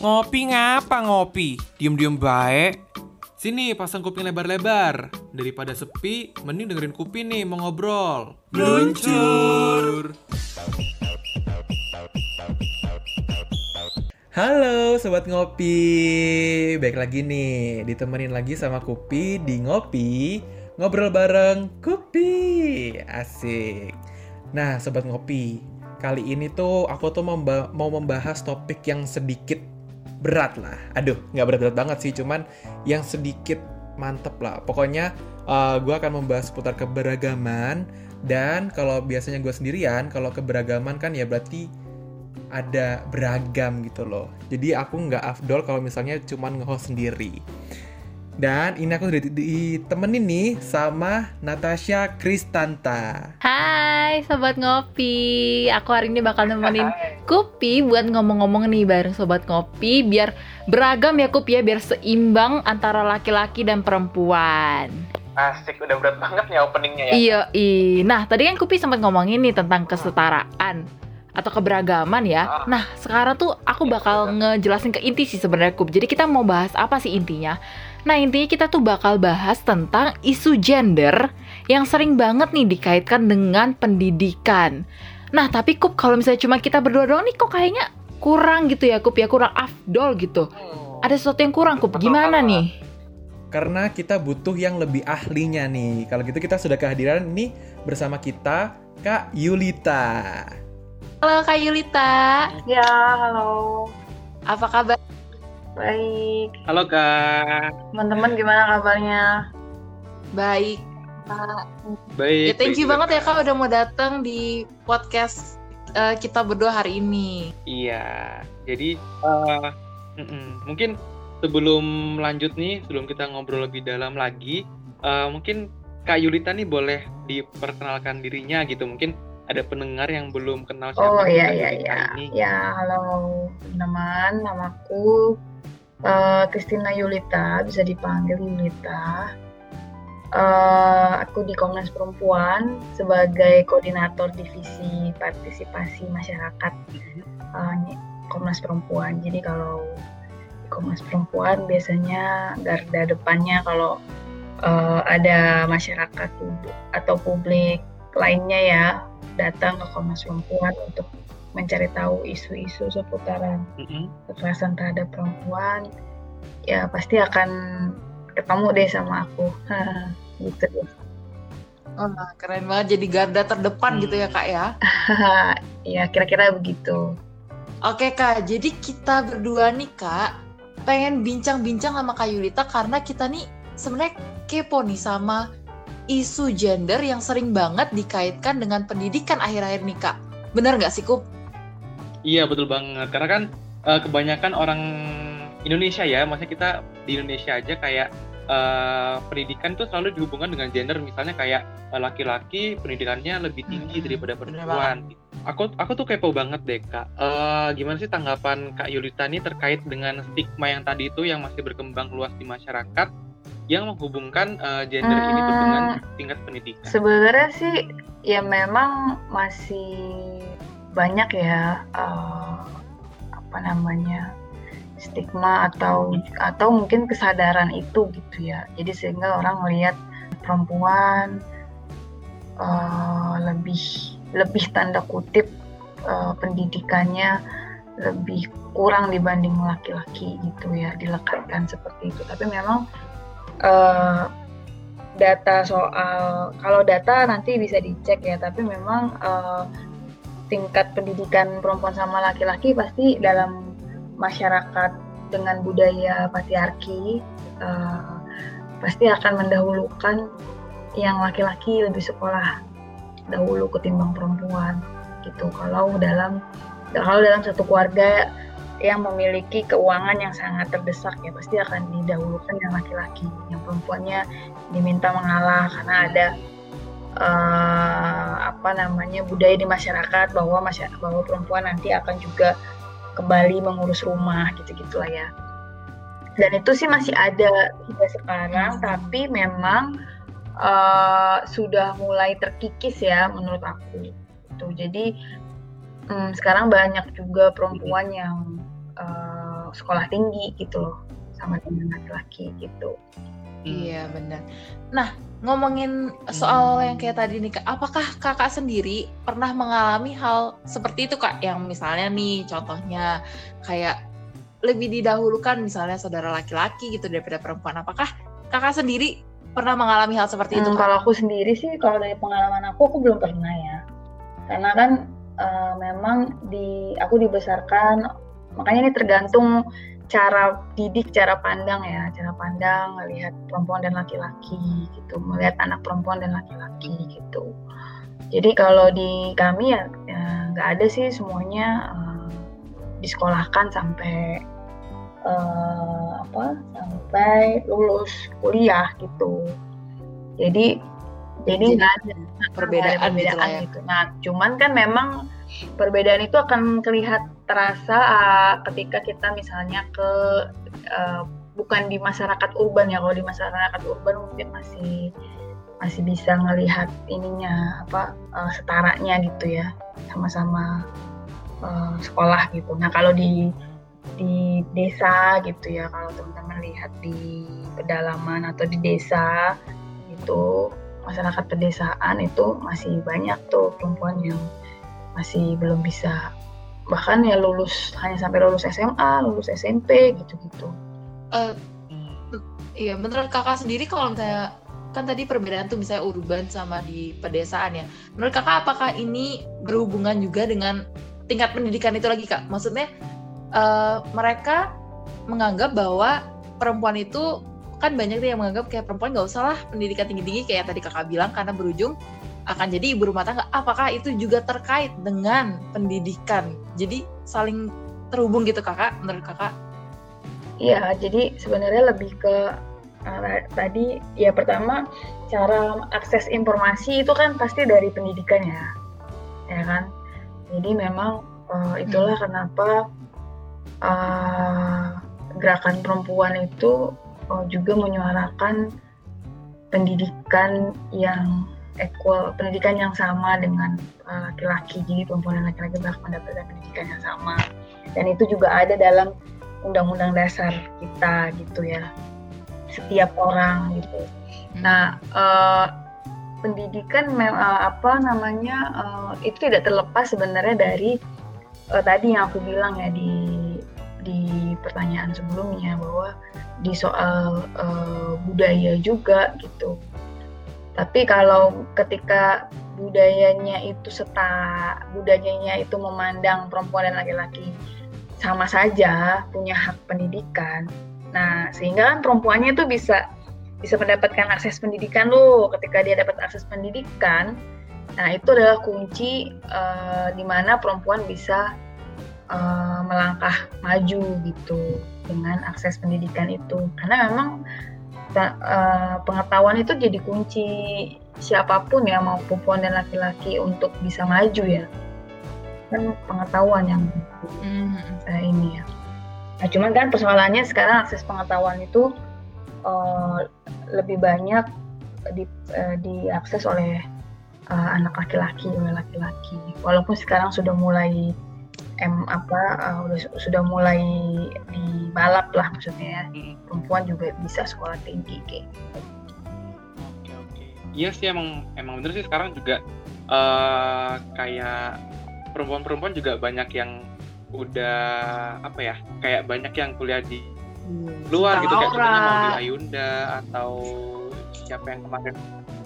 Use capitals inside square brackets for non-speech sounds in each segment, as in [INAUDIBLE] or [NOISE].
Ngopi ngapa ngopi? Diem-diem baik. Sini pasang kuping lebar-lebar. Daripada sepi, mending dengerin kuping nih mau ngobrol. Luncur. Halo sobat ngopi, baik lagi nih ditemenin lagi sama Kupi di ngopi ngobrol bareng Kupi, asik. Nah sobat ngopi, kali ini tuh aku tuh memba- mau membahas topik yang sedikit berat lah. Aduh, nggak berat-berat banget sih, cuman yang sedikit mantep lah. Pokoknya gue akan membahas seputar keberagaman dan kalau biasanya gue sendirian, kalau keberagaman kan ya berarti ada beragam gitu loh. Jadi aku nggak afdol kalau misalnya cuman nge-host sendiri. Dan ini aku udah di- ditemenin nih sama Natasha Kristanta. Hai Sobat Ngopi, aku hari ini bakal nemenin [LAUGHS] Kupi buat ngomong-ngomong nih bareng Sobat Ngopi Biar beragam ya Kupi ya, biar seimbang antara laki-laki dan perempuan Asik, udah berat banget nih openingnya ya. Iya, i. Nah tadi kan Kupi sempat ngomongin nih tentang kesetaraan atau keberagaman ya. Ah. Nah sekarang tuh aku bakal ngejelasin ke inti sih sebenarnya Kup. Jadi kita mau bahas apa sih intinya? Nah intinya kita tuh bakal bahas tentang isu gender yang sering banget nih dikaitkan dengan pendidikan. Nah tapi Kup kalau misalnya cuma kita berdua doang nih kok kayaknya kurang gitu ya Kup ya kurang afdol gitu. Hmm. Ada sesuatu yang kurang Kup. Gimana nih? Karena kita butuh yang lebih ahlinya nih. Kalau gitu kita sudah kehadiran nih bersama kita Kak Yulita. Halo Kak Yulita, Ya, halo. apa kabar? Baik. Halo Kak. Teman-teman gimana kabarnya? Baik. Kak. Baik. Ya, thank you baik banget ya juga, Kak udah mau datang di podcast eh, kita berdua hari ini. Iya. Jadi eh, mm-mm. mungkin sebelum lanjut nih, sebelum kita ngobrol lebih dalam lagi, eh, mungkin Kak Yulita nih boleh diperkenalkan dirinya gitu. Mungkin ada pendengar yang belum kenal siapa Oh iya Kak iya iya. Ya, halo teman-teman. Namaku eh, Christina Yulita, bisa dipanggil Yulita. Eh, aku di Komnas Perempuan sebagai koordinator divisi partisipasi masyarakat eh, Komnas Perempuan. Jadi kalau di Komnas Perempuan biasanya garda depannya kalau eh, ada masyarakat atau publik lainnya ya datang ke Komnas Perempuan untuk mencari tahu isu-isu seputaran Mm-mm. kekerasan terhadap perempuan ya pasti akan ketemu deh sama aku [LAUGHS] gitu deh. Oh, keren banget jadi garda terdepan Hmm. gitu ya Kak ya. [LAUGHS] ya kira-kira begitu Oke Kak, jadi kita berdua nih Kak pengen bincang-bincang sama Kak Yulita karena kita nih sebenarnya kepo nih sama isu gender yang sering banget dikaitkan dengan pendidikan akhir-akhir nih Kak. Bener nggak sih Kup? Iya betul banget. Karena kan eh, kebanyakan orang Indonesia ya, maksudnya kita di Indonesia aja kayak eh, pendidikan tuh selalu dihubungkan dengan gender. Misalnya kayak eh, laki-laki pendidikannya lebih tinggi Hmm, daripada perempuan. Aku aku tuh kepo banget deh kak. Eh, gimana sih tanggapan kak Yulita nih terkait dengan stigma yang tadi itu yang masih berkembang luas di masyarakat yang menghubungkan eh, gender ini tuh dengan tingkat pendidikan. sebenarnya sih ya memang masih banyak ya eh, apa namanya stigma atau atau mungkin kesadaran itu gitu ya. Jadi sehingga orang melihat perempuan eh, lebih lebih tanda kutip eh, pendidikannya lebih kurang dibanding laki-laki gitu ya dilekatkan seperti itu. Tapi memang eh, data soal kalau data nanti bisa dicek ya tapi memang eh, tingkat pendidikan perempuan sama laki-laki pasti dalam masyarakat dengan budaya patriarki eh, pasti akan mendahulukan yang laki-laki lebih sekolah dahulu ketimbang perempuan gitu. Kalau dalam kalau dalam satu keluarga yang memiliki keuangan yang sangat terdesak ya pasti akan didahulukan yang laki-laki yang perempuannya diminta mengalah karena ada eh, apa namanya budaya di masyarakat bahwa masyarakat bahwa perempuan nanti akan juga kembali mengurus rumah gitu-gitu lah ya dan itu sih masih ada hingga sekarang tapi memang eh, sudah mulai terkikis ya menurut aku itu jadi hmm, sekarang banyak juga perempuan yang uh, sekolah tinggi gitu loh sama dengan laki-laki gitu. Iya benar. Nah ngomongin soal yang kayak tadi nih, Kak, apakah kakak sendiri pernah mengalami hal seperti itu kak? Yang misalnya nih contohnya kayak lebih didahulukan misalnya saudara laki-laki gitu daripada perempuan. Apakah kakak sendiri pernah mengalami hal seperti itu? Hmm, Kak? kalau aku sendiri sih, kalau dari pengalaman aku, aku belum pernah ya. Karena kan uh, memang di aku dibesarkan, makanya ini tergantung cara didik, cara pandang ya, cara pandang melihat perempuan dan laki-laki gitu, melihat anak perempuan dan laki-laki gitu. Jadi kalau di kami ya ya nggak ada sih semuanya uh, disekolahkan sampai uh, apa sampai lulus kuliah gitu. Jadi jadi Jadi nggak ada perbedaan ada gitu ya. gitu. Nah, cuman kan memang perbedaan itu akan terlihat terasa uh, ketika kita misalnya ke uh, bukan di masyarakat urban ya. Kalau di masyarakat urban mungkin masih masih bisa ngelihat ininya apa uh, setaranya gitu ya, sama-sama uh, sekolah gitu. Nah, kalau di di desa gitu ya, kalau teman-teman lihat di pedalaman atau di desa itu masyarakat pedesaan itu masih banyak tuh perempuan yang masih belum bisa bahkan ya lulus hanya sampai lulus SMA, lulus SMP gitu-gitu. Eh, Iya, menurut kakak sendiri kalau misalnya kan tadi perbedaan tuh misalnya urban sama di pedesaan ya. Menurut kakak apakah ini berhubungan juga dengan tingkat pendidikan itu lagi kak? Maksudnya eh, mereka menganggap bahwa perempuan itu kan banyak tuh yang menganggap kayak perempuan nggak usah lah pendidikan tinggi-tinggi kayak tadi kakak bilang karena berujung akan jadi ibu rumah tangga. Apakah itu juga terkait dengan pendidikan? Jadi saling terhubung gitu kakak menurut kakak? Iya, jadi sebenarnya lebih ke uh, tadi ya pertama cara akses informasi itu kan pasti dari pendidikan ya, ya kan. Jadi memang uh, itulah kenapa uh, gerakan perempuan itu uh, juga menyuarakan pendidikan yang equal, pendidikan yang sama dengan uh, laki-laki. Jadi perempuan dan laki-laki berhak mendapatkan pendidikan yang sama. Dan itu juga ada dalam undang-undang dasar kita gitu ya setiap orang gitu nah eh, pendidikan mem- eh, apa namanya eh, itu tidak terlepas sebenarnya dari eh, tadi yang aku bilang ya di di pertanyaan sebelumnya bahwa di soal eh, budaya juga gitu tapi kalau ketika budayanya itu setara budayanya itu memandang perempuan dan laki-laki sama saja punya hak pendidikan. Nah, sehingga kan perempuannya itu bisa bisa mendapatkan akses pendidikan loh. Ketika dia dapat akses pendidikan, nah itu adalah kunci uh, di mana perempuan bisa uh, melangkah maju gitu dengan akses pendidikan itu. Karena memang uh, pengetahuan itu jadi kunci siapa pun ya mau perempuan dan laki-laki untuk bisa maju ya kan pengetahuan yang Mhm. uh, ini ya. Nah, cuman kan persoalannya sekarang akses pengetahuan itu uh, lebih banyak di, uh, diakses oleh uh, anak laki-laki oleh laki-laki. Walaupun sekarang sudah mulai em apa uh, udah- sudah mulai dibalap lah maksudnya ya. Mm. Perempuan juga bisa sekolah tinggi kayak gitu. Oke oke. Iya sih emang emang bener sih sekarang juga eh kayak perempuan-perempuan juga banyak yang udah apa ya kayak banyak yang kuliah di luar gitu kayak contohnya mau di Ayunda atau siapa yang kemarin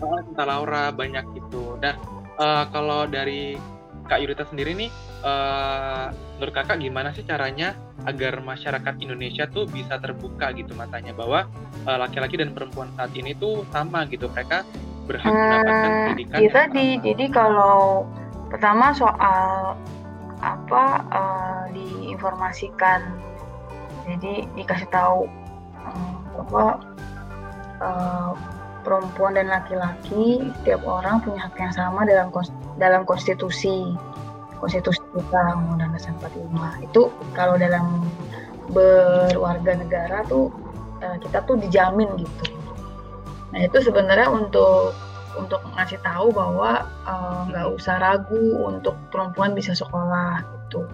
Cinta Laura banyak gitu dan eh, kalau dari Kak Yurita sendiri nih eh, menurut kakak gimana sih caranya agar masyarakat Indonesia tuh bisa terbuka gitu matanya bahwa eh, laki-laki dan perempuan saat ini tuh sama gitu mereka berhak mendapatkan Hmm, pendidikan itu yang tadi sama. jadi kalau pertama soal apa eh, diinformasikan jadi dikasih tahu eh, bahwa eh, perempuan dan laki-laki setiap orang punya hak yang sama dalam dalam konstitusi. Konstitusi kita undang-undang dasar 45 itu kalau dalam berwarga negara tuh eh, kita tuh dijamin gitu. Nah itu sebenarnya untuk untuk ngasih tahu bahwa eh, nggak usah ragu untuk perempuan bisa sekolah gitu.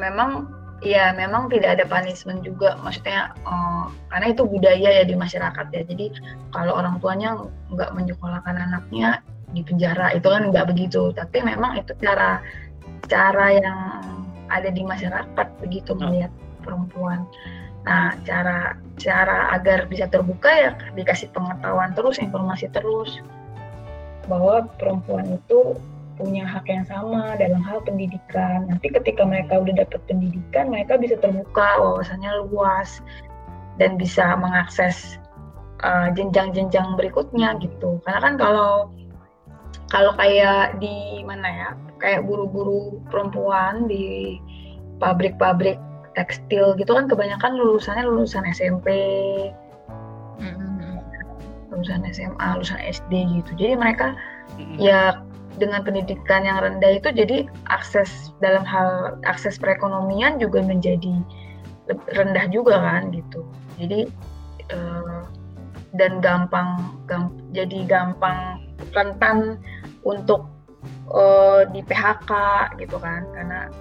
Memang ya memang tidak ada punishment juga. Maksudnya eh, karena itu budaya ya di masyarakat ya. Jadi kalau orang tuanya nggak menyekolahkan anaknya di penjara itu kan nggak begitu. Tapi memang itu cara cara yang ada di masyarakat begitu melihat perempuan. Nah cara cara agar bisa terbuka ya dikasih pengetahuan terus informasi terus bahwa perempuan itu punya hak yang sama dalam hal pendidikan. Nanti ketika mereka udah dapat pendidikan, mereka bisa terbuka wawasannya luas dan bisa mengakses uh, jenjang-jenjang berikutnya gitu. Karena kan kalau kalau kayak di mana ya, kayak buru-buru perempuan di pabrik-pabrik tekstil gitu kan kebanyakan lulusannya lulusan SMP, lulusan SMA, lulusan SD gitu. Jadi mereka ya dengan pendidikan yang rendah itu jadi akses dalam hal akses perekonomian juga menjadi rendah juga kan gitu. Jadi uh, dan gampang gamp, jadi gampang rentan untuk uh, di PHK gitu kan karena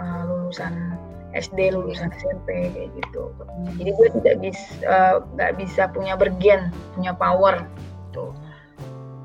uh, lulusan SD lulusan SMP kayak gitu. Jadi gue tidak bisa nggak bisa punya bergen punya power gitu.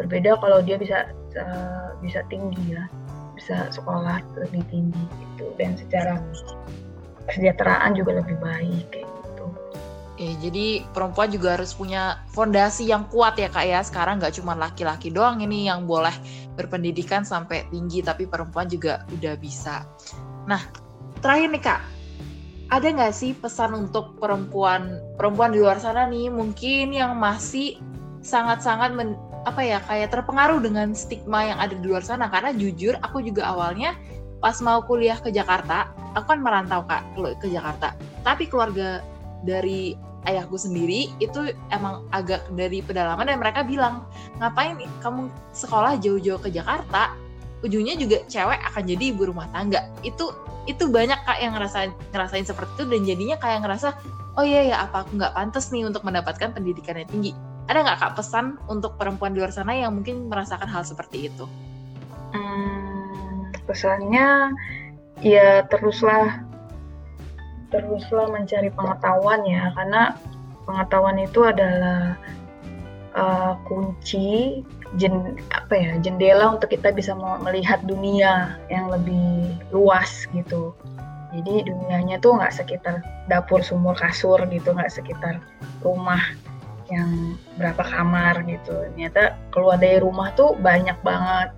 Berbeda kalau dia bisa uh, bisa tinggi ya bisa sekolah lebih tinggi gitu dan secara kesejahteraan juga lebih baik kayak gitu. Ya, jadi perempuan juga harus punya fondasi yang kuat ya kak ya. Sekarang nggak cuma laki-laki doang ini yang boleh berpendidikan sampai tinggi, tapi perempuan juga udah bisa. Nah, terakhir nih kak, ada nggak sih pesan untuk perempuan perempuan di luar sana nih mungkin yang masih sangat-sangat apa ya kayak terpengaruh dengan stigma yang ada di luar sana. Karena jujur aku juga awalnya pas mau kuliah ke Jakarta aku kan merantau kak ke Jakarta. Tapi keluarga dari ayahku sendiri itu emang agak dari pedalaman dan mereka bilang ngapain kamu sekolah jauh-jauh ke Jakarta? Ujungnya juga cewek akan jadi ibu rumah tangga. Itu itu banyak kak yang ngerasain ngerasain seperti itu dan jadinya kayak ngerasa oh iya ya apa aku nggak pantas nih untuk mendapatkan pendidikan yang tinggi ada nggak kak pesan untuk perempuan di luar sana yang mungkin merasakan hal seperti itu? Hmm, pesannya ya teruslah teruslah mencari pengetahuan ya karena pengetahuan itu adalah uh, kunci jen, apa ya jendela untuk kita bisa melihat dunia yang lebih luas gitu jadi dunianya tuh nggak sekitar dapur sumur kasur gitu nggak sekitar rumah yang berapa kamar gitu. Ternyata keluar dari rumah tuh banyak banget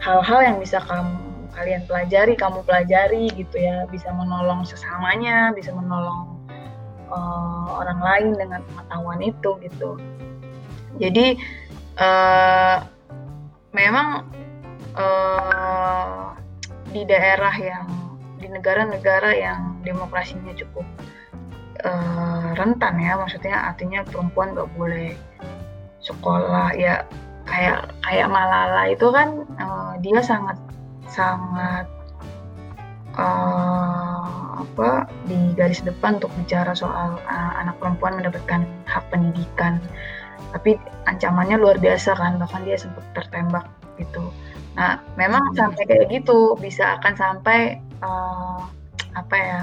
hal-hal yang bisa kamu kalian pelajari kamu pelajari gitu ya. Bisa menolong sesamanya bisa menolong uh, orang lain dengan pengetahuan itu gitu. Jadi uh, memang uh, di daerah yang di negara-negara yang demokrasinya cukup uh, rentan ya maksudnya artinya perempuan nggak boleh sekolah ya kayak kayak Malala itu kan uh, dia sangat sangat uh, apa di garis depan untuk bicara soal uh, anak perempuan mendapatkan hak pendidikan. Tapi ancamannya luar biasa kan bahkan dia sempat tertembak gitu. Nah memang sampai kayak gitu bisa akan sampai uh, apa ya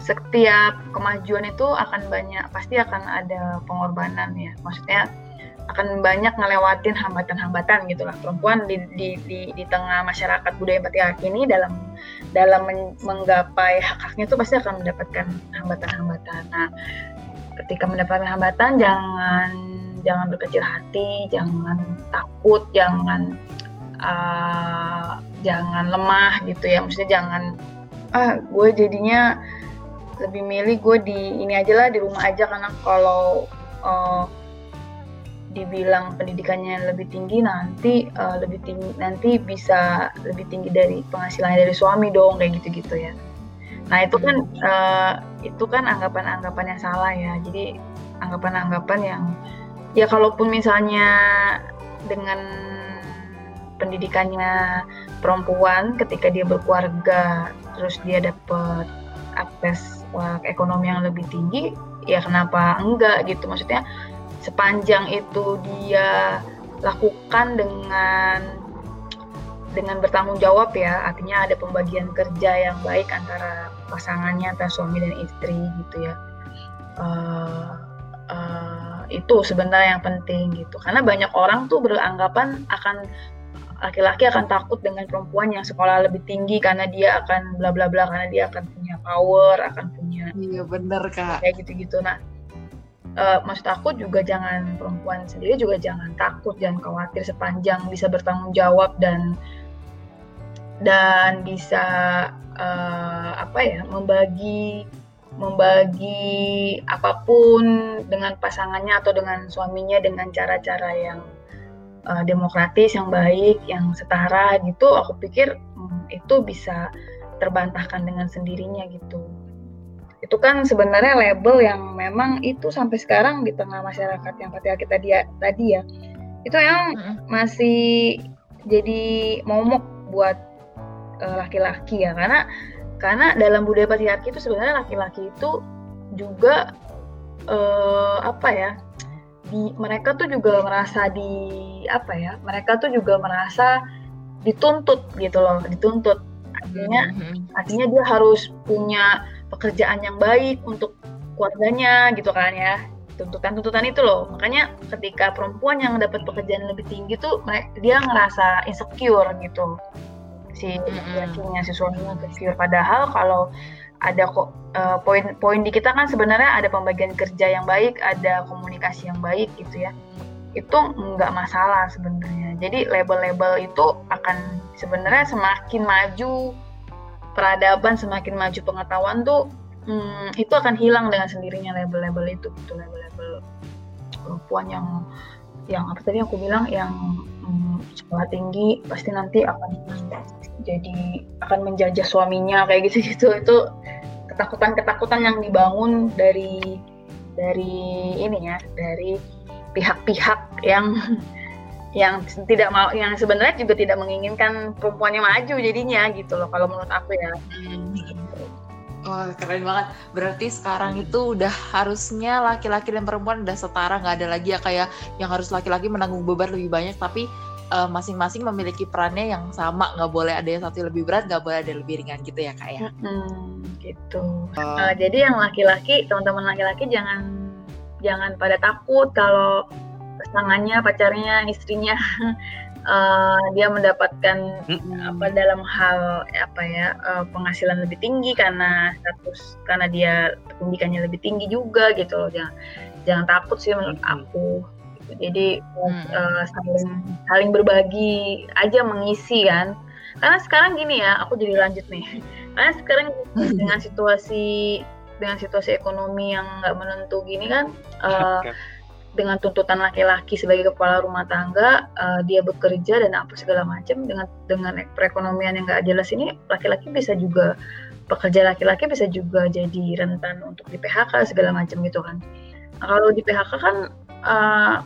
setiap kemajuan itu akan banyak pasti akan ada pengorbanan ya maksudnya akan banyak ngelewatin hambatan-hambatan gitulah perempuan di, di, di, di tengah masyarakat budaya patriarki ini dalam dalam men, menggapai hak-haknya itu pasti akan mendapatkan hambatan-hambatan. Nah, ketika mendapatkan hambatan jangan jangan berkecil hati, jangan takut, jangan uh, jangan lemah gitu ya. Maksudnya jangan ah gue jadinya lebih milih gue di ini aja lah di rumah aja karena kalau uh, dibilang pendidikannya lebih tinggi nanti uh, lebih tinggi nanti bisa lebih tinggi dari penghasilannya dari suami dong kayak gitu-gitu ya. Nah itu kan uh, itu kan anggapan-anggapan yang salah ya. Jadi anggapan-anggapan yang ya kalaupun misalnya dengan pendidikannya perempuan ketika dia berkeluarga terus dia dapat akses ekonomi yang lebih tinggi ya kenapa enggak gitu maksudnya sepanjang itu dia lakukan dengan dengan bertanggung jawab ya, artinya ada pembagian kerja yang baik antara pasangannya antara suami dan istri gitu ya. Uh, uh, itu sebenarnya yang penting gitu, karena banyak orang tuh beranggapan akan laki-laki akan takut dengan perempuan yang sekolah lebih tinggi karena dia akan bla bla bla karena dia akan punya power, akan punya Iya bener kak. kayak gitu-gitu. Nah, uh, maksud aku juga jangan perempuan sendiri juga jangan takut, jangan khawatir sepanjang bisa bertanggung jawab dan dan bisa uh, apa ya membagi membagi apa pun dengan pasangannya atau dengan suaminya dengan cara-cara yang uh, demokratis, yang baik, yang setara gitu, aku pikir hmm, itu bisa terbantahkan dengan sendirinya gitu. Itu kan sebenarnya label yang memang itu sampai sekarang di tengah masyarakat yang patriarki tadi ya, tadi ya, itu yang masih jadi momok buat uh, laki-laki ya, karena karena dalam budaya patriarki itu sebenarnya laki-laki itu juga uh, apa ya di mereka tuh juga merasa di apa ya mereka tuh juga merasa dituntut gitu loh dituntut artinya mm-hmm. artinya dia harus punya pekerjaan yang baik untuk keluarganya gitu kan ya tuntutan-tuntutan itu loh makanya ketika perempuan yang dapat pekerjaan lebih tinggi tuh dia ngerasa insecure gitu si mm-hmm. si suaminya insecure padahal kalau ada kok uh, poin-poin di kita kan sebenarnya ada pembagian kerja yang baik, ada komunikasi yang baik gitu ya. Itu nggak masalah sebenarnya. Jadi label-label itu akan sebenarnya semakin maju peradaban, semakin maju pengetahuan tuh hmm, itu akan hilang dengan sendirinya label-label itu gitu label-label perempuan yang yang apa tadi aku bilang yang hmm, sekolah tinggi pasti nanti akan jadi akan menjajah suaminya kayak gitu-gitu [LAUGHS] itu ketakutan-ketakutan yang dibangun dari dari ini ya dari pihak-pihak yang yang tidak mau yang sebenarnya juga tidak menginginkan perempuannya maju jadinya gitu loh kalau menurut aku ya. Hmm. Wah keren banget. Berarti sekarang itu udah harusnya laki-laki dan perempuan udah setara, nggak ada lagi ya kayak yang harus laki-laki menanggung beban lebih banyak, tapi uh, masing-masing memiliki perannya yang sama nggak boleh ada yang satu lebih berat nggak boleh ada yang lebih ringan gitu ya kak ya hmm, gitu uh. Uh, jadi yang laki-laki teman-teman laki-laki jangan jangan pada takut kalau pasangannya pacarnya istrinya. Uh, [LAUGHS] dia mendapatkan mm-hmm. apa dalam hal apa ya uh, penghasilan lebih tinggi karena status karena dia pendidikannya lebih tinggi juga gitu loh. Jangan jangan takut sih menurut aku. Jadi hmm. uh, saling saling berbagi aja mengisi kan. Karena sekarang gini ya aku jadi lanjut nih. [LAUGHS] Karena sekarang [LAUGHS] dengan situasi dengan situasi ekonomi yang nggak menentu gini kan uh, dengan tuntutan laki-laki sebagai kepala rumah tangga uh, dia bekerja dan apa segala macam dengan dengan perekonomian yang nggak jelas ini laki-laki bisa juga pekerja laki-laki bisa juga jadi rentan untuk di PHK segala macam gitu kan nah, kalau di PHK kan uh,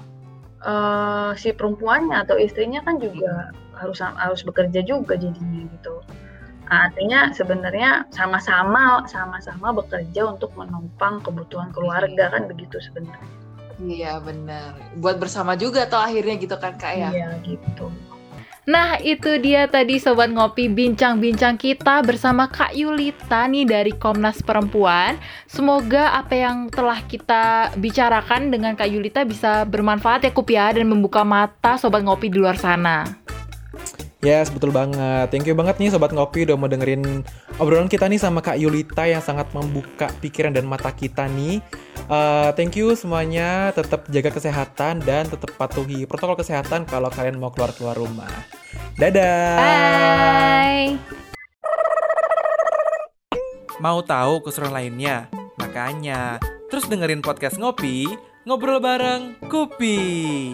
uh, si perempuannya atau istrinya kan juga harus harus bekerja juga jadinya gitu. Nah, artinya sebenarnya sama-sama sama-sama bekerja untuk menopang kebutuhan keluarga kan begitu sebenarnya. Iya benar. Buat bersama juga atau akhirnya gitu kan kak ya? Iya gitu. Nah itu dia tadi Sobat Ngopi bincang-bincang kita bersama Kak Yulita nih dari Komnas Perempuan Semoga apa yang telah kita bicarakan dengan Kak Yulita bisa bermanfaat ya Kupia Dan membuka mata Sobat Ngopi di luar sana Yes, betul banget. Thank you banget nih Sobat Ngopi udah mau dengerin obrolan kita nih sama Kak Yulita yang sangat membuka pikiran dan mata kita nih. Uh, thank you semuanya, tetap jaga kesehatan dan tetap patuhi protokol kesehatan kalau kalian mau keluar-keluar rumah. Dadah! Bye! Mau tahu keseruan lainnya? Makanya, terus dengerin podcast Ngopi, Ngobrol Bareng Kupi.